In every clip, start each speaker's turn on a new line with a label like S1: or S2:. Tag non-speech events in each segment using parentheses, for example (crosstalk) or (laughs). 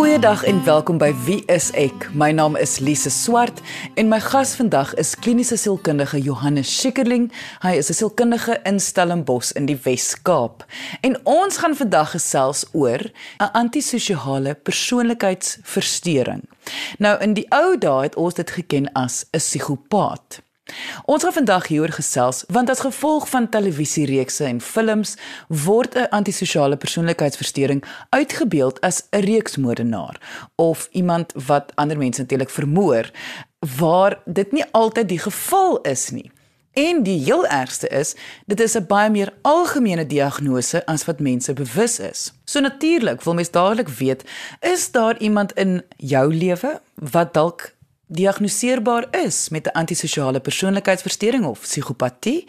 S1: Goeiedag en welkom by Wie is ek? My naam is Lise Swart en my gas vandag is kliniese sielkundige Johannes Schikkerling. Hy is 'n sielkundige in Stellenbosch in die Wes-Kaap. En ons gaan vandag gesels oor 'n antisosiale persoonlikheidsversteuring. Nou in die ou dae het ons dit geken as 'n psigopaat. Ons gaan vandag hieroor gesels want as gevolg van televisiereekse en films word 'n antisosiale persoonlikheidsversteuring uitgebeeld as 'n reeksmoordenaar of iemand wat ander mense natuurlik vermoor waar dit nie altyd die geval is nie. En die heel ergste is, dit is 'n baie meer algemene diagnose as wat mense bewus is. So natuurlik wil mens dadelik weet, is daar iemand in jou lewe wat dalk diagnoseerbaar is met 'n antisosiale persoonlikheidsversteuring of psigopatie?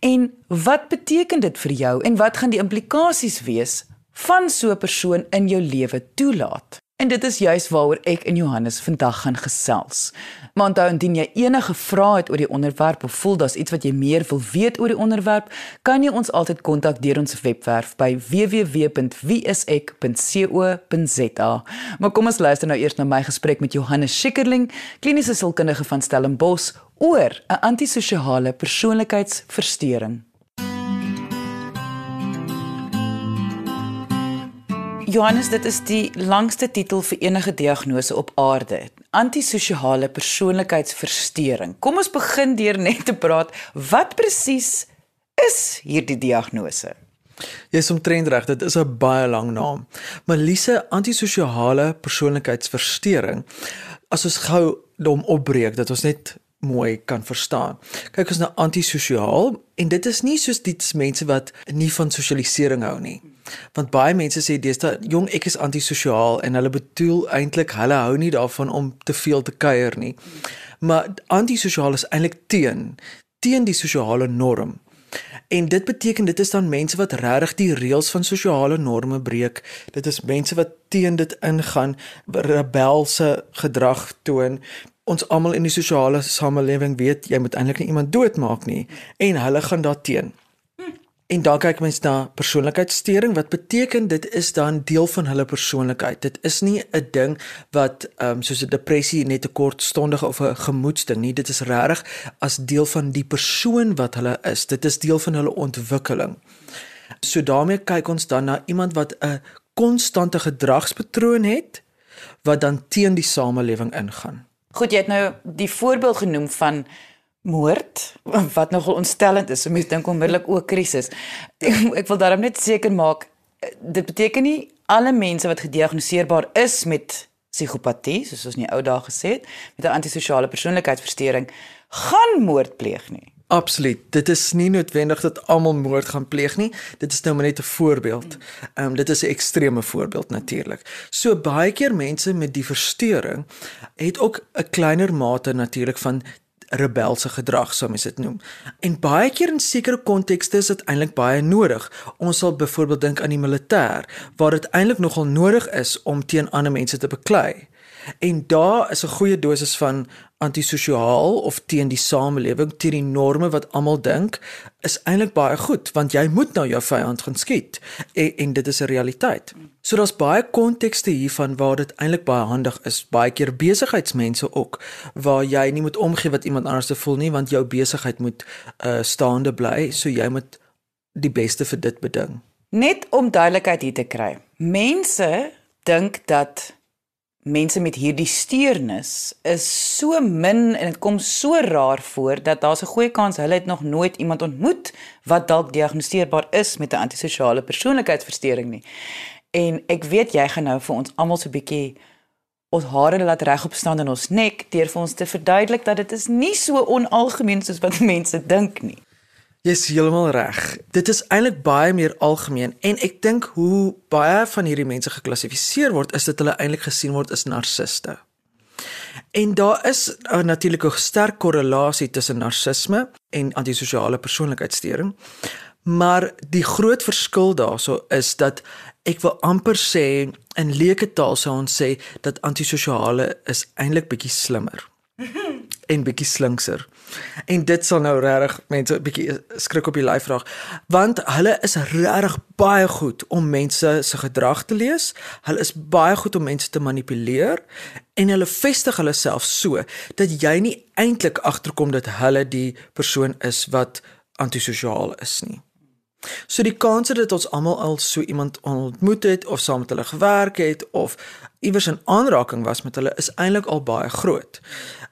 S1: En wat beteken dit vir jou en wat gaan die implikasies wees van so 'n persoon in jou lewe toelaat En dit is juis waaroor ek en Johannes vandag gaan gesels. Maar onthou indien jy enige vrae het oor die onderwerp of voel daar's iets wat jy meer wil weet oor die onderwerp, kan jy ons altyd kontak deur ons webwerf by www.wieisek.co.za. Maar kom ons luister nou eers na my gesprek met Johannes Schikkerling, kliniese sielkundige van Stellenbosch oor 'n antisosiale persoonlikheidsversteuring. Johannes, dit is die langste titel vir enige diagnose op aarde. Antisosiale persoonlikheidsversteuring. Kom ons begin deur net te praat wat presies is hierdie diagnose?
S2: Jy is omtrent reg, dit is 'n baie lang naam. Malise antisosiale persoonlikheidsversteuring. As ons gou hom opbreek dat ons net mooi kan verstaan. Kyk ons na antisosiaal en dit is nie soos die mense wat nie van sosialisering hou nie. Want baie mense sê deesdae jong ek is antisosiaal en hulle bedoel eintlik hulle hou nie daarvan om te veel te kuier nie. Maar antisosiaal is eintlik teen teen die sosiale norm. En dit beteken dit is dan mense wat regtig die reëls van sosiale norme breek. Dit is mense wat teen dit ingaan, rebelse gedrag toon. Ons almal in die sosiale samelewing weet jy moet eintlik nie iemand doodmaak nie en hulle gaan daarteen. En dan kyk mens na persoonlikheidssteuring. Wat beteken dit is dan deel van hulle persoonlikheid. Dit is nie 'n ding wat ehm um, soos 'n depressie net 'n kortstondige of 'n gemoedsding nie. Dit is regtig as deel van die persoon wat hulle is. Dit is deel van hulle ontwikkeling. So daarmee kyk ons dan na iemand wat 'n konstante gedragspatroon het wat dan teen die samelewing ingaan.
S1: Goed, jy het nou die voorbeeld genoem van moord wat nogal ontstellend is. Mense dink onmiddellik ook krisis. Ek wil daarom net seker maak dit beteken nie alle mense wat gediagnoseerbaar is met psigopatie, soos ons in die ou dae gesê het, met 'n antisosiale persoonlikheidsversteuring, gaan moord pleeg nie.
S2: Absoluut. Dit is nie noodwendig dat almal moord gaan pleeg nie. Dit is nou maar net 'n voorbeeld. Ehm um, dit is 'n ekstreme voorbeeld natuurlik. So baie keer mense met die verstoring het ook 'n kleiner mate natuurlik van rebelse gedrag sou mens dit noem. En baie keer in sekere kontekste is dit eintlik baie nodig. Ons sal byvoorbeeld dink aan die militêr waar dit eintlik nogal nodig is om teen ander mense te beklei. En daar is 'n goeie dosis van antisosiaal of teen die samelewing, teen die norme wat almal dink, is eintlik baie goed want jy moet nou jou vyand gaan skiet en, en dit is 'n realiteit. So daar's baie kontekste hiervan waar dit eintlik baie handig is. Baie keer besigheidsmense ook waar jy nie moet omgee wat iemand anders te voel nie want jou besigheid moet uh, staande bly, so jy moet die beste vir dit beding.
S1: Net om duidelikheid hier te kry. Mense dink dat mense met hierdie steurnis is so min en dit kom so raar voor dat daar's 'n goeie kans hulle het nog nooit iemand ontmoet wat dalk diagnoseerbaar is met 'n antisosiale persoonlikheidsversteuring nie. En ek weet jy gaan nou vir ons almal so 'n bietjie ons hare laat regop staan in ons nek deur vir ons te verduidelik dat dit is nie so onalgemeen soos wat (laughs) mense dink nie.
S2: Jy's heeltemal reg. Dit is eintlik baie meer algemeen en ek dink hoe baie van hierdie mense geklassifiseer word is dat hulle eintlik gesien word as narciste. En daar is uh, natuurlik 'n sterk korrelasie tussen narcisme en antisosiale persoonlikheidssteuring. Maar die groot verskil daarso is dat ek wil amper sê in leuke taal sou ons sê dat antisosiale is eintlik bietjie slimmer. (laughs) en bietjie slinkser. En dit sal nou regtig mense 'n bietjie skrik op die lyf raak, want hulle is regtig baie goed om mense se gedrag te lees. Hulle is baie goed om mense te manipuleer en hulle vestig hulle self so dat jy nie eintlik agterkom dat hulle die persoon is wat antisosiaal is nie. So die kans dat ons almal al so iemand ontmoet het of saam met hulle gewerk het of iewers in aanraking was met hulle is eintlik al baie groot.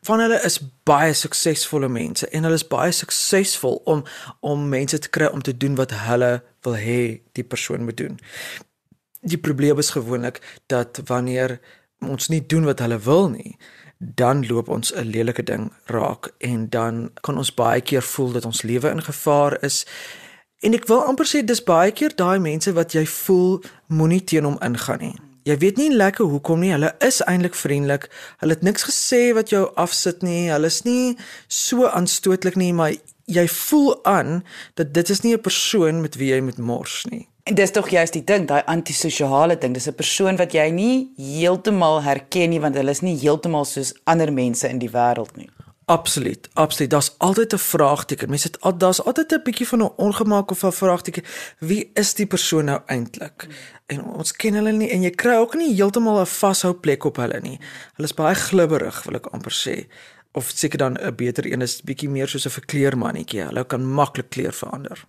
S2: Van hulle is baie suksesvolle mense en hulle is baie suksesvol om om mense te kry om te doen wat hulle wil hê die persoon moet doen. Die probleem is gewoonlik dat wanneer ons nie doen wat hulle wil nie, dan loop ons 'n lelike ding raak en dan kan ons baie keer voel dat ons lewe in gevaar is En ek wil amper sê dis baie keer daai mense wat jy voel moenie teen hom ingaan nie. Jy weet nie lekker hoekom nie. Hulle is eintlik vriendelik. Hulle het niks gesê wat jou afsit nie. Hulle is nie so aanstootlik nie, maar jy voel aan dat dit is nie 'n persoon met wie jy moet mors nie.
S1: En dis tog juist die ding, daai antisosiale ding. Dis 'n persoon wat jy nie heeltemal herken nie want hulle is nie heeltemal soos ander mense in die wêreld nie.
S2: Absoluut, absoluut. Daar's altyd 'n vraagteken. Mense het al daar's altyd 'n bietjie van 'n ongemak of 'n vraagteken. Wie is die persoon nou eintlik? En ons ken hulle nie en jy kry ook nie heeltemal 'n vashou plek op hulle nie. Hulle is baie glibberig, wil ek amper sê. Of seker dan 'n beter een is bietjie meer soos 'n verkleermannetjie. Hulle kan maklik kleur verander.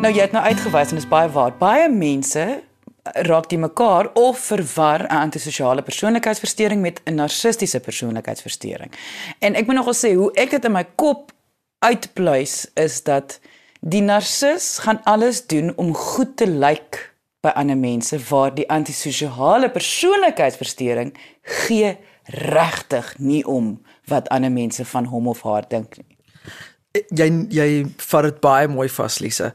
S1: Nou jy het nou uitgewys en dit is baie waar. Baie mense raak die mekaar of verwar 'n antisosiale persoonlikheidsversteuring met 'n narcistiese persoonlikheidsversteuring. En ek moet nogal sê hoe ek dit in my kop uitpluis is dat die narcis gaan alles doen om goed te lyk by ander mense waar die antisosiale persoonlikheidsversteuring gee regtig nie om wat ander mense van hom of haar dink nie.
S2: Jy jy vat dit baie mooi vas Lise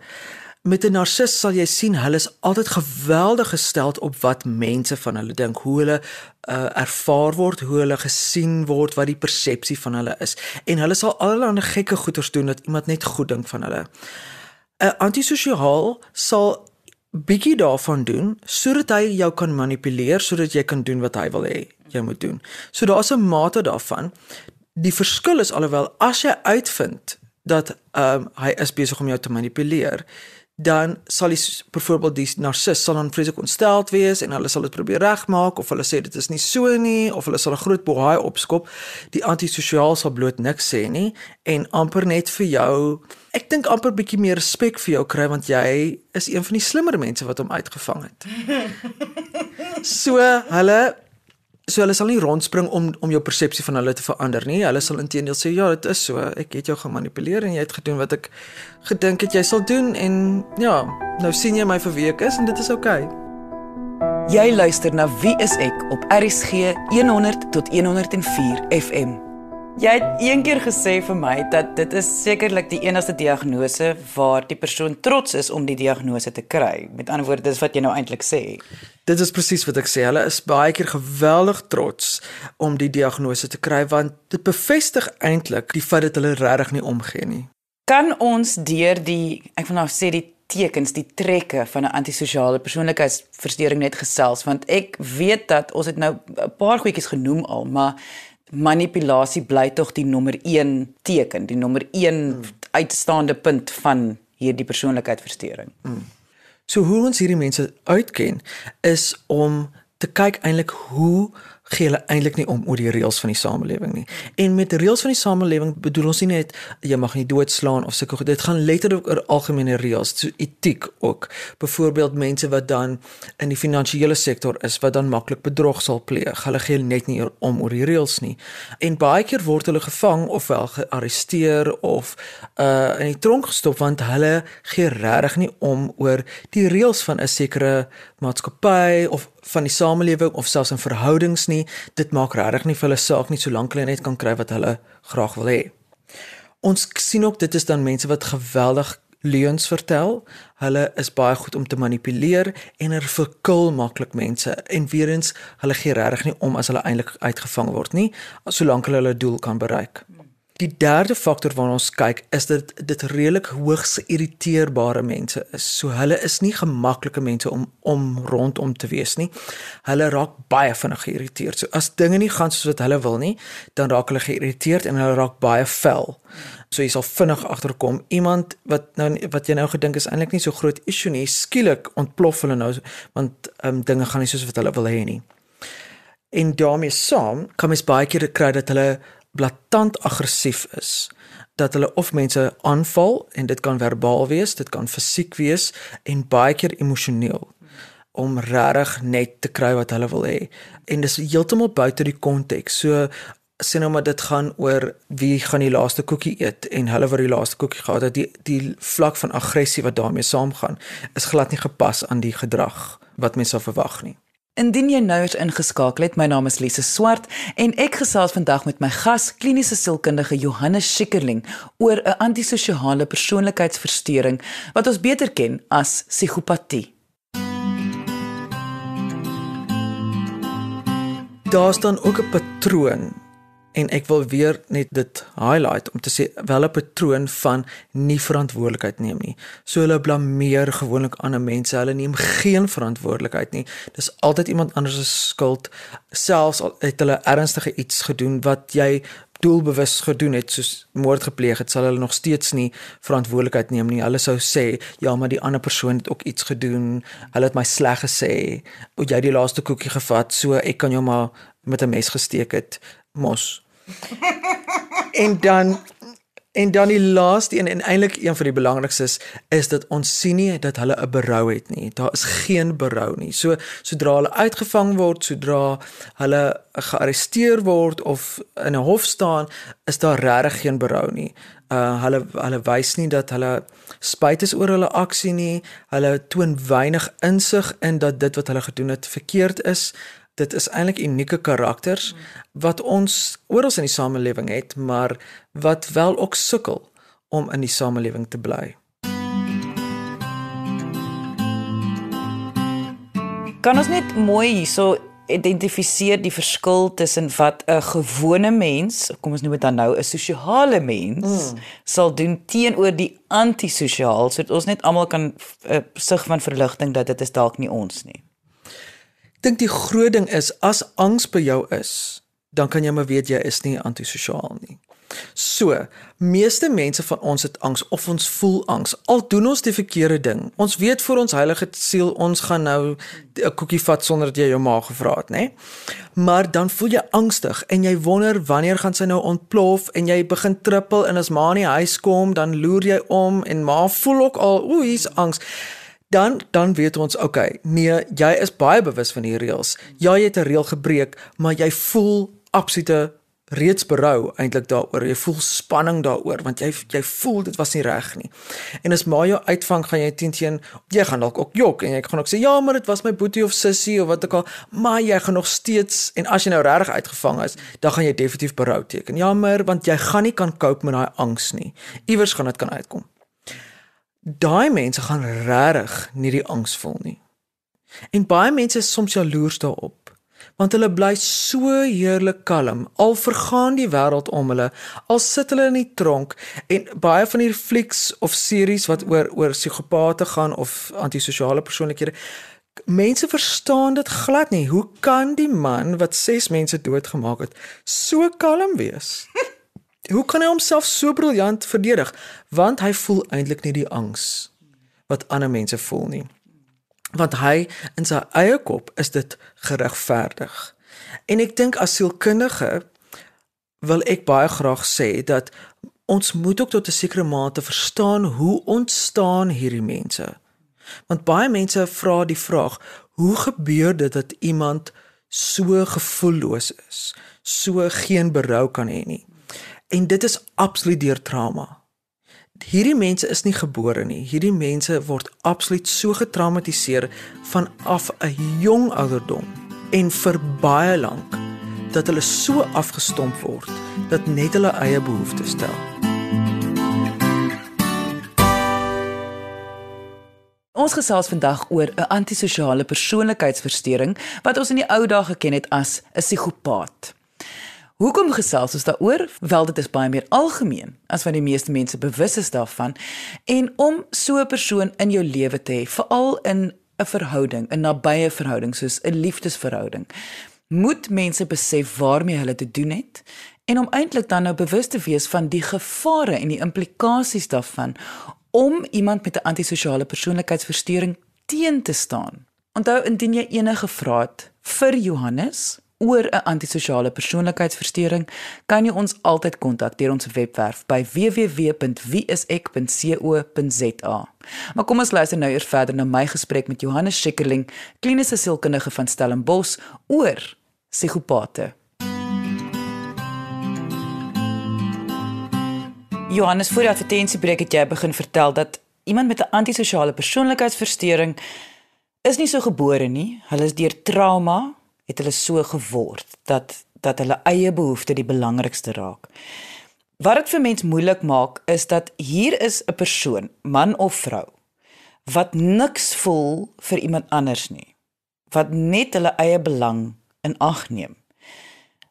S2: met 'n narcis sal jy sien hulle is altyd geweldig gestel op wat mense van hulle dink, hoe hulle uh, ervaar word, hoe hulle gesien word, wat die persepsie van hulle is. En hulle sal allerlei gekke goeters doen dat iemand net goed dink van hulle. 'n Antisosiaal sal bietjie daarvan doen sodat hy jou kan manipuleer sodat jy kan doen wat hy wil hê jy moet doen. So daar's 'n mate daarvan. Die verskil is alhoewel as jy uitvind dat ehm um, hy is besig om jou te manipuleer, dan sal die byvoorbeeld die narcis sal dan vreeslik ontsteld wees en hulle sal dit probeer regmaak of hulle sê dit is nie so nie of hulle sal 'n groot bohaai opskop. Die antisosiaal sal bloot niks sê nie en amper net vir jou ek dink amper bietjie meer respek vir jou kry want jy is een van die slimmer mense wat hom uitgevang het. (laughs) So hulle So hulle sal nie rondspring om om jou persepsie van hulle te verander nie. Hulle sal intedeel sê ja, dit is so. Ek het jou gemanipuleer en jy het gedoen wat ek gedink het jy sal doen en ja, nou sien jy my vir wie ek is en dit is oukei. Okay.
S1: Jy luister na Wie is ek op RSG 100 tot 104 FM. Jy het eendag gesê vir my dat dit is sekerlik die enigste diagnose waar die persoon trots is om die diagnose te kry. Met ander woorde, dis wat jy nou eintlik sê.
S2: Dit is presies wat ek sê. Hulle is baie keer geweldig trots om die diagnose te kry want dit bevestig eintlik die feit dat hulle regtig nie omgee nie.
S1: Kan ons deur die ek wil nou sê die tekens, die trekke van 'n antisosiale persoonlikheidsversteuring net gesels want ek weet dat ons het nou 'n paar goedjies genoem al, maar manipulasie bly tog die nommer 1 teken, die nommer 1 mm. uitstaande punt van hierdie persoonlikheidsversteuring. Mm.
S2: So hoe ons hierdie mense uitken is om te kyk eintlik hoe gee hulle eintlik nie om oor die reëls van die samelewing nie. En met reëls van die samelewing bedoel ons nie net jy mag nie doodslaan of sulke goed. Dit gaan letterlik oor algemene reëls, so etiek ook. Byvoorbeeld mense wat dan in die finansiële sektor is wat dan maklik bedrog sal pleeg. Hulle gee net nie om oor die reëls nie. En baie keer word hulle gevang of wel gearresteer of uh in die tronk gestop want hulle gee regtig nie om oor die reëls van 'n sekere maatskappy of van die samelewing of selfs in verhoudings nie. Dit maak regtig nie vir hulle saak nie solank hulle net kan kry wat hulle graag wil hê. Ons sien ook dit is dan mense wat geweldig leuns vertel. Hulle is baie goed om te manipuleer en hulle verkil maklik mense en weer eens hulle gee regtig nie om as hulle eintlik uitgevang word nie solank hulle hulle doel kan bereik. Die derde faktor waarna ons kyk is dat dit redelik hoogs irriteerbare mense is. So hulle is nie gemaklike mense om om rondom te wees nie. Hulle raak baie vinnig geïrriteerd. So as dinge nie gaan soos wat hulle wil nie, dan raak hulle geïrriteerd en hulle raak baie fel. So jy sal vinnig agterkom iemand wat nou wat jy nou gedink is eintlik nie so groot issue nie, skielik ontplof hulle nou want um, dinge gaan nie soos wat hulle wil hê nie. En daarmee saam kan mens baie keer kry dat hulle blaatant aggressief is dat hulle of mense aanval en dit kan verbaal wees, dit kan fisiek wees en baie keer emosioneel om regtig net te kry wat hulle wil hê. En dis heeltemal buite die konteks. So sien nou maar dit gaan oor wie gaan die laaste koekie eet en hulle wat die laaste koekie gehad het. Die die vlak van aggressie wat daarmee saamgaan is glad nie gepas aan die gedrag wat mense sou verwag nie.
S1: Indien jy nou eens ingeskakel het, my naam is Lise Swart en ek gesels vandag met my gas, kliniese sielkundige Johannes Schikkerling oor 'n antisosiale persoonlikheidsversteuring wat ons beter ken as psigopatie.
S2: Daar staan ook 'n patroon en ek wil weer net dit highlight om te sê wel 'n patroon van nie verantwoordelikheid neem nie. So hulle blameer gewoonlik ander mense. Hulle neem geen verantwoordelikheid nie. Dis altyd iemand anders se skuld. Selfs al het hulle ernstige iets gedoen wat jy doelbewus gedoen het soos moord gepleeg het, sal hulle nog steeds nie verantwoordelikheid neem nie. Hulle sou sê, "Ja, maar die ander persoon het ook iets gedoen. Hulle het my sleg gesê. Moet jy die laaste koekie gevat, so ek kan jou maar met 'n mes gesteek het." Mos. en dan en dan die laaste een en eintlik een van die belangrikstes is dat ons sien nie dat hulle 'n berou het nie. Daar is geen berou nie. So sodra hulle uitgevang word, sodra hulle gearresteer word of in 'n hof staan, is daar regtig geen berou nie. Uh hulle hulle wys nie dat hulle spyt is oor hulle aksie nie. Hulle toon weinig insig in dat dit wat hulle gedoen het verkeerd is dit is eintlik unieke karakters wat ons oral in die samelewing het, maar wat wel ook sukkel om in die samelewing te bly.
S1: Kan ons net mooi hierso identifiseer die verskil tussen wat 'n gewone mens, kom ons noem dit dan nou 'n sosiale mens, mm. sal doen teenoor die antisosiaal, sodat ons net almal kan 'n uh, eh, sig van verligting dat dit is dalk nie ons nie
S2: dink die groot ding is as angs by jou is, dan kan jy maar weet jy is nie antisosiaal nie. So, meeste mense van ons het angs of ons voel angs. Al doen ons die verkeerde ding. Ons weet vir ons heilige siel ons gaan nou 'n koekie vat sonder dat jy jou maag gevra het, nê? Maar dan voel jy angstig en jy wonder wanneer gaan sy nou ontplof en jy begin trippel en as ma nie huis kom, dan loer jy om en ma voel ook al, ooh, hier's angs dan dan weet ons okay nee jy is baie bewus van die reëls. Ja jy het 'n reël gebreek maar jy voel absolute reeds berou eintlik daaroor. Jy voel spanning daaroor want jy jy voel dit was nie reg nie. En as maar jou uitvang gaan jy teen teen jy gaan dalk ook jok en jy gaan ook sê ja maar dit was my boetie of sussie of wat ook al. Maar jy gaan nog steeds en as jy nou regtig uitgevang is dan gaan jy definitief berou teken. Jammer want jy gaan nie kan cope met daai angs nie. Iewers gaan dit kan uitkom daai mense gaan regtig nie die angs voel nie. En baie mense is soms jaloers daarop want hulle bly so heerlik kalm al vergaan die wêreld om hulle al sit hulle in die tronk en baie van hierdie flieks of series wat oor oor psigopate gaan of antisosiale persoonlikhede mense verstaan dit glad nie hoe kan die man wat 6 mense doodgemaak het so kalm wees Hoe kan hy homself so briljant verdedig? Want hy voel eintlik nie die angs wat ander mense voel nie. Want hy in sy eie kop is dit geregverdig. En ek dink as sielkundige wil ek baie graag sê dat ons moet ook tot 'n sekere mate verstaan hoe ontstaan hierdie mense. Want baie mense vra die vraag, hoe gebeur dit dat iemand so gevoelloos is, so geen berou kan hê nie? En dit is absoluut deur trauma. Hierdie mense is nie gebore nie. Hierdie mense word absoluut so getraumatiseer vanaf 'n jong ouderdom en vir baie lank dat hulle so afgestomp word dat net hulle eie behoeftes tel.
S1: Ons gesels vandag oor 'n antisosiale persoonlikheidsversteuring wat ons in die ou dae geken het as 'n psigopaat. Hoekom gesels ons daaroor? Wel dit is baie meer algemeen as wat die meeste mense bewus is daarvan en om so 'n persoon in jou lewe te hê, veral in 'n verhouding, 'n nabye verhouding soos 'n liefdesverhouding, moet mense besef waarmee hulle te doen het en om eintlik dan nou bewus te wees van die gevare en die implikasies daarvan om iemand met 'n antisosiale persoonlikheidsversteuring teen te staan. Onthou indien jy enige vrae het vir Johannes oor 'n antisosiale persoonlikheidsversteuring, kan jy ons altyd kontak deur ons webwerf by www.wieisek.co.za. Maar kom ons luister nou eers verder na my gesprek met Johannes Schikkerling, kliniese sielkundige van Stellenbosch oor psigopate. Johannes, voor die advertensiebreek het jy begin vertel dat iemand met 'n antisosiale persoonlikheidsversteuring is nie so gebore nie. Hulle is deur trauma het hulle so geword dat dat hulle eie behoeftes die belangrikste raak. Wat dit vir mens moeilik maak is dat hier is 'n persoon, man of vrou, wat niks voel vir iemand anders nie. Wat net hulle eie belang in ag neem.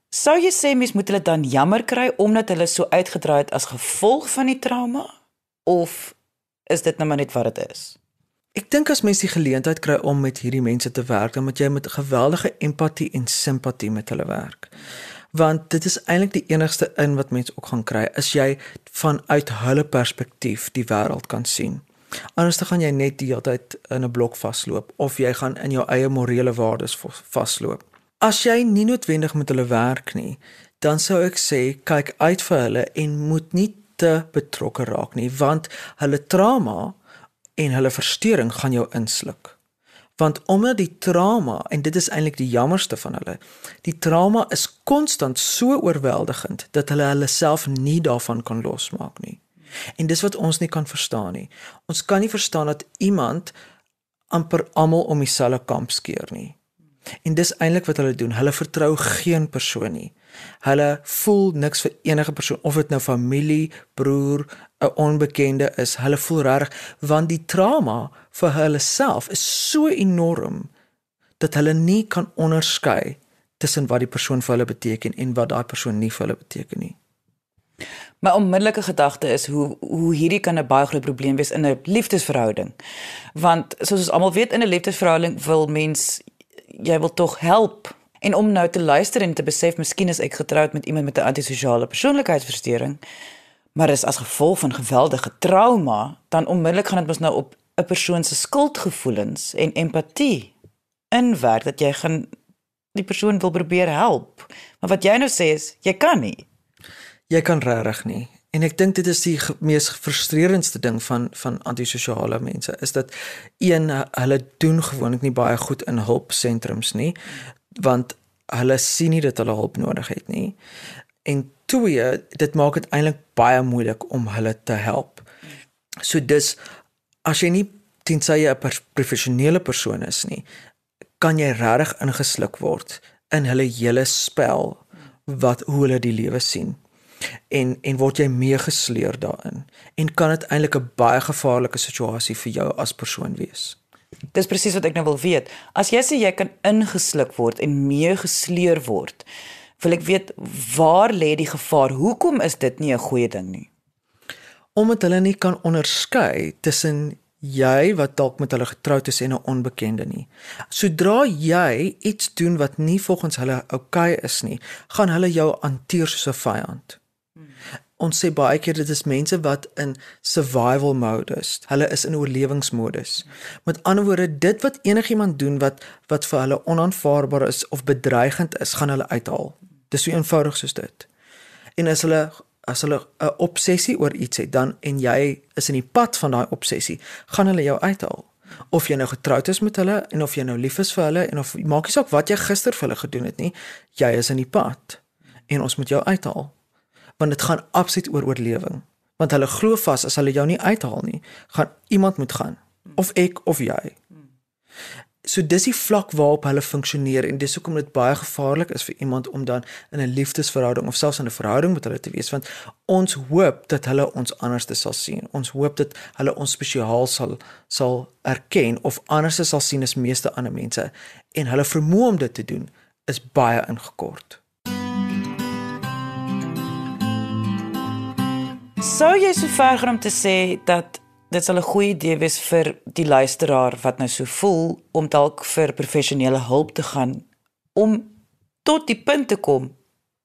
S1: Sou jy sê mens moet hulle dan jammer kry omdat hulle so uitgedraai het as gevolg van die trauma of is dit nou maar net wat dit is?
S2: Ek dink as mens die geleentheid kry om met hierdie mense te werk, dan moet jy met geweldige empatie en simpatie met hulle werk. Want dit is eintlik die enigste in wat mens ook gaan kry as jy vanuit hulle perspektief die wêreld kan sien. Anders dan gaan jy net die hele tyd in 'n blok vasloop of jy gaan in jou eie morele waardes vasloop. As jy nie noodwendig met hulle werk nie, dan sou ek sê kyk uit vir hulle en moet nie te betrokke raak nie, want hulle trauma en hulle verstoring gaan jou insluk. Want omdat die trauma en dit is eintlik die jammerste van hulle, die trauma is konstant so oorweldigend dat hulle hulle self nie daarvan kan losmaak nie. En dis wat ons nie kan verstaan nie. Ons kan nie verstaan dat iemand amper almal om dieselfde kamp skeer nie. En dis eintlik wat hulle doen. Hulle vertrou geen persoon nie. Hulle voel niks vir enige persoon of dit nou familie, broer, 'n onbekende is. Hulle voel reg want die trauma vir hulle self is so enorm dat hulle nie kan onderskei tussen wat die persoon vir hulle beteken en wat daai persoon nie vir hulle beteken nie.
S1: My onmiddellike gedagte is hoe hoe hierdie kan 'n baie groot probleem wees in 'n liefdesverhouding. Want soos ons almal weet in 'n liefdesverhouding wil mens jy wil tog help en om nou te luister en te besef miskien is ek getroud met iemand met 'n antisosiale persoonlikheidsversteuring maar is as gevolg van geweldige trauma dan onmiddellik gaan dit mos nou op 'n persoon se skuldgevoelens en empatie inwerk dat jy gaan die persoon wil probeer help. Maar wat jy nou sê is jy kan nie.
S2: Jy kan regtig nie. En ek dink dit is die mees frustrerendste ding van van antisosiale mense is dat een hulle doen gewoonlik nie baie goed in hulpsentrums nie want hulle sien nie dat hulle hulp nodig het nie en twee dit maak dit eintlik baie moeilik om hulle te help. So dis as jy nie tensy jy 'n professionele persoon is nie, kan jy regtig ingesluk word in hulle hele spel wat hoe hulle die lewe sien. En en word jy meegesleer daarin en kan dit eintlik 'n baie gevaarlike situasie vir jou as persoon wees.
S1: Dis presies wat ek nou wil weet. As jy sê jy kan ingesluk word en meegesleer word, wil ek weet waar lê die gevaar? Hoekom is dit nie 'n goeie ding nie?
S2: Omdat hulle nie kan onderskei tussen jy wat dalk met hulle getroud is en 'n onbekende nie. Sodra jy iets doen wat nie volgens hulle oukei okay is nie, gaan hulle jou hanteer soos 'n vyand. Ons sê baie keer dit is mense wat in survival mode is. Hulle is in oorlewingsmodus. Met ander woorde, dit wat enigiemand doen wat wat vir hulle onaanvaarbaar is of bedreigend is, gaan hulle uithaal. Dis so eenvoudig soos dit. En as hulle as hulle 'n obsessie oor iets het, dan en jy is in die pad van daai obsessie, gaan hulle jou uithaal. Of jy nou getroud is met hulle en of jy nou lief is vir hulle en of maak nie saak wat jy gister vir hulle gedoen het nie, jy is in die pad en ons moet jou uithaal. Want dit gaan absoluut oor oorlewing. Want hulle glo vas as hulle jou nie uithaal nie, gaan iemand moet gaan of ek of jy. So dis die vlak waarop hulle funksioneer en dis hoekom dit baie gevaarlik is vir iemand om dan in 'n liefdesverhouding of selfs in 'n verhouding met hulle te wees want ons hoop dat hulle ons anders sal sien. Ons hoop dat hulle ons spesiaal sal sal erken of anders sal sien as meeste ander mense en hulle vermoë om dit te doen is baie ingekort.
S1: Sou jy so ver gaan om te sê dat dit sal 'n goeie idee wees vir die luisteraar wat nou so voel om dalk vir professionele hulp te gaan om tot die punt te kom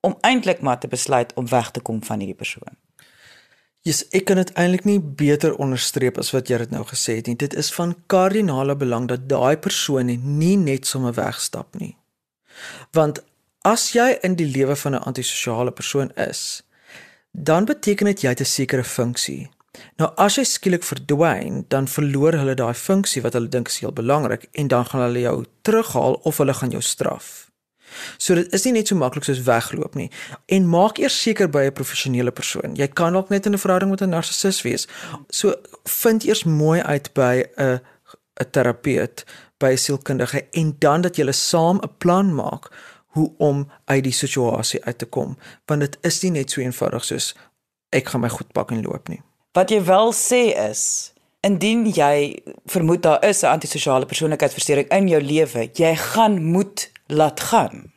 S1: om eintlik maar te besluit om weg te kom van hierdie persoon.
S2: Yes, ek kan dit eintlik nie beter onderstreep as wat jy dit nou gesê het nie. Dit is van kardinale belang dat daai persoon nie net sommer wegstap nie. Want as jy in die lewe van 'n antisosiale persoon is, dan beteken dit jy het 'n sekere funksie. Nou as jy skielik verdwyn, dan verloor hulle daai funksie wat hulle dink is heel belangrik en dan gaan hulle jou terughaal of hulle gaan jou straf. So dit is nie net so maklik soos wegloop nie. En maak eers seker by 'n professionele persoon. Jy kan dalk net in 'n verhouding met 'n narcissus wees. So vind eers mooi uit by 'n 'n terapeut, by 'n sielkundige en dan dat julle saam 'n plan maak hoe om uit die situasie uit te kom, want dit is nie net so eenvoudig soos ek gaan my goed pak en loop nie.
S1: Wat jy wel sê is Indien jy vermoed daar is 'n antisosiale persoonlikheidsversteuring in jou lewe, jy gaan moet laat gaan.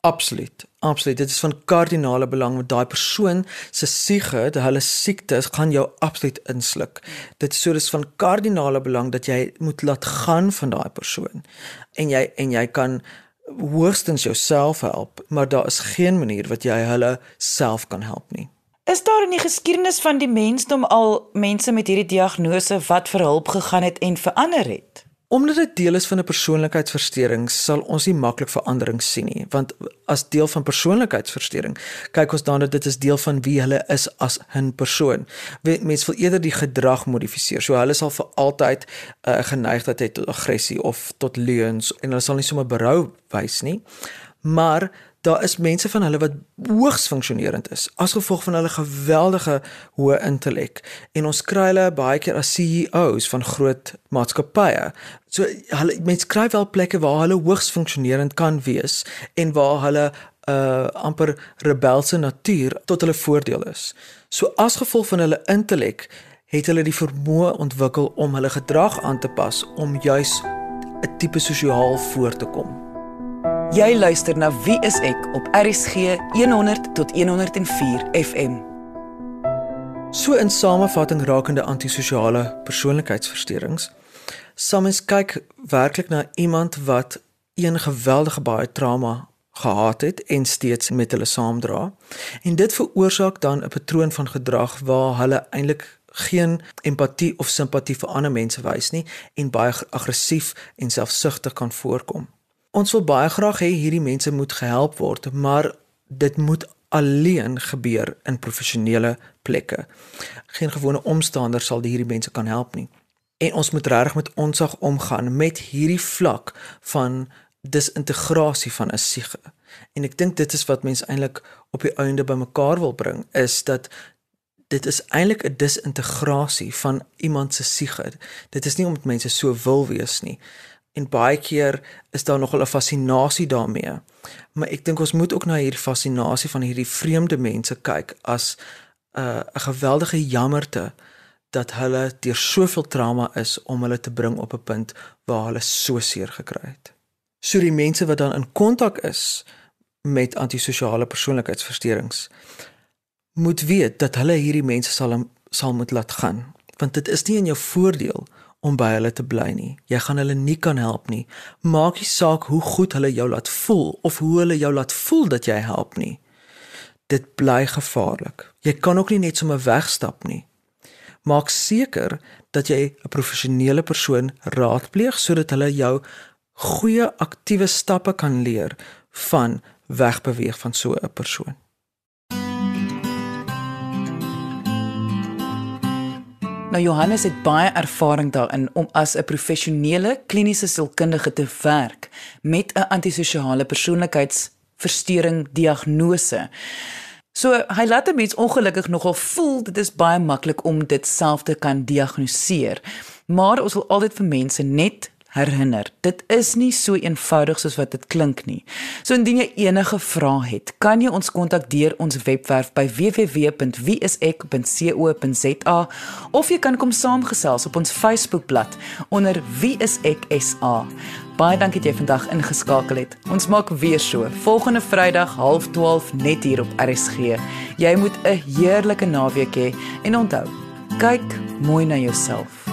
S2: Absoluut. Absoluut. Dit is van kardinale belang met daai persoon se siege, hulle siektes gaan jou absoluut insluk. Dit is so dis van kardinale belang dat jy moet laat gaan van daai persoon. En jy en jy kan hoogstens jouself help, maar daar is geen manier wat jy hulle self kan help nie.
S1: Is daar in die geskiedenis van die mensdom al mense met hierdie diagnose wat vir hulp gegaan het en verander het?
S2: Omdat dit deel is van 'n persoonlikheidsversteuring, sal ons nie maklik verandering sien nie, want as deel van persoonlikheidsversteuring, kyk ons dan dat dit is deel van wie hulle is as 'n persoon. Mense wil eerder die gedrag modifiseer. So hulle sal vir altyd uh, geneigtheid hê tot aggressie of tot leuns en hulle sal nie sommer berou wys nie. Maar daar is mense van hulle wat hoogs funksionerend is as gevolg van hulle geweldige hoë intellek en ons kry hulle baie keer as CEOs van groot maatskappye. So hulle mense kry wel plekke waar hulle hoogs funksionerend kan wees en waar hulle 'n uh, amper rebelse natuur tot hulle voordeel is. So as gevolg van hulle intellek het hulle die vermoë ontwikkel om hulle gedrag aan te pas om juis 'n tipe sosiaal voor te kom.
S1: Jy luister na Wie is ek op RSG 100 tot 104 FM.
S2: So in samevatting rakende antisosiale persoonlikheidsversteurings, mens kyk werklik na iemand wat een geweldige baie trauma gehad het en steeds met hulle saamdra. En dit veroorsaak dan 'n patroon van gedrag waar hulle eintlik geen empatie of simpatie vir ander mense wys nie en baie aggressief en selfsugtig kan voorkom. Ons wil baie graag hê hierdie mense moet gehelp word, maar dit moet alleen gebeur in professionele plekke. Geen gewone omstander sal hierdie mense kan help nie. En ons moet regtig met onsag omgaan met hierdie vlak van disintegrasie van 'n siege. En ek dink dit is wat mense eintlik op die einde bymekaar wil bring is dat dit is eintlik 'n disintegrasie van iemand se siege. Dit is nie omdat mense so wil wees nie en baie keer is daar nogal 'n fascinasie daarmee. Maar ek dink ons moet ook na hierdie fascinasie van hierdie vreemde mense kyk as 'n uh, 'n geweldige jammerte dat hulle deur soveel trauma is om hulle te bring op 'n punt waar hulle so seer gekry het. So die mense wat dan in kontak is met antisosiale persoonlikheidsversteurings moet weet dat hulle hierdie mense sal sal moet laat gaan want dit is nie in jou voordeel om by hulle te bly nie. Jy gaan hulle nie kan help nie. Maak nie saak hoe goed hulle jou laat voel of hoe hulle jou laat voel dat jy help nie. Dit bly gevaarlik. Jy kan ook nie net sommer wegstap nie. Maak seker dat jy 'n professionele persoon raadpleeg sodat hulle jou goeie aktiewe stappe kan leer van wegbeweeg van so 'n persoon.
S1: Nou Johannes het baie ervaring daarin om as 'n professionele kliniese sielkundige te werk met 'n antisosiale persoonlikheidsversteuring diagnose. So hy laat 'n mens ongelukkig nogal voel dit is baie maklik om dit self te kan diagnoseer. Maar ons wil altyd vir mense net herinner, dit is nie so eenvoudig soos wat dit klink nie. So indien jy enige vrae het, kan jy ons kontak deur ons webwerf by www.wieisek.co.za of jy kan kom saamgesels op ons Facebookblad onder wieiseksa. Baie dankie dat jy vandag ingeskakel het. Ons maak weer so volgende Vrydag 12:30 net hier op RSG. Jy moet 'n heerlike naweek hê en onthou, kyk mooi na jouself.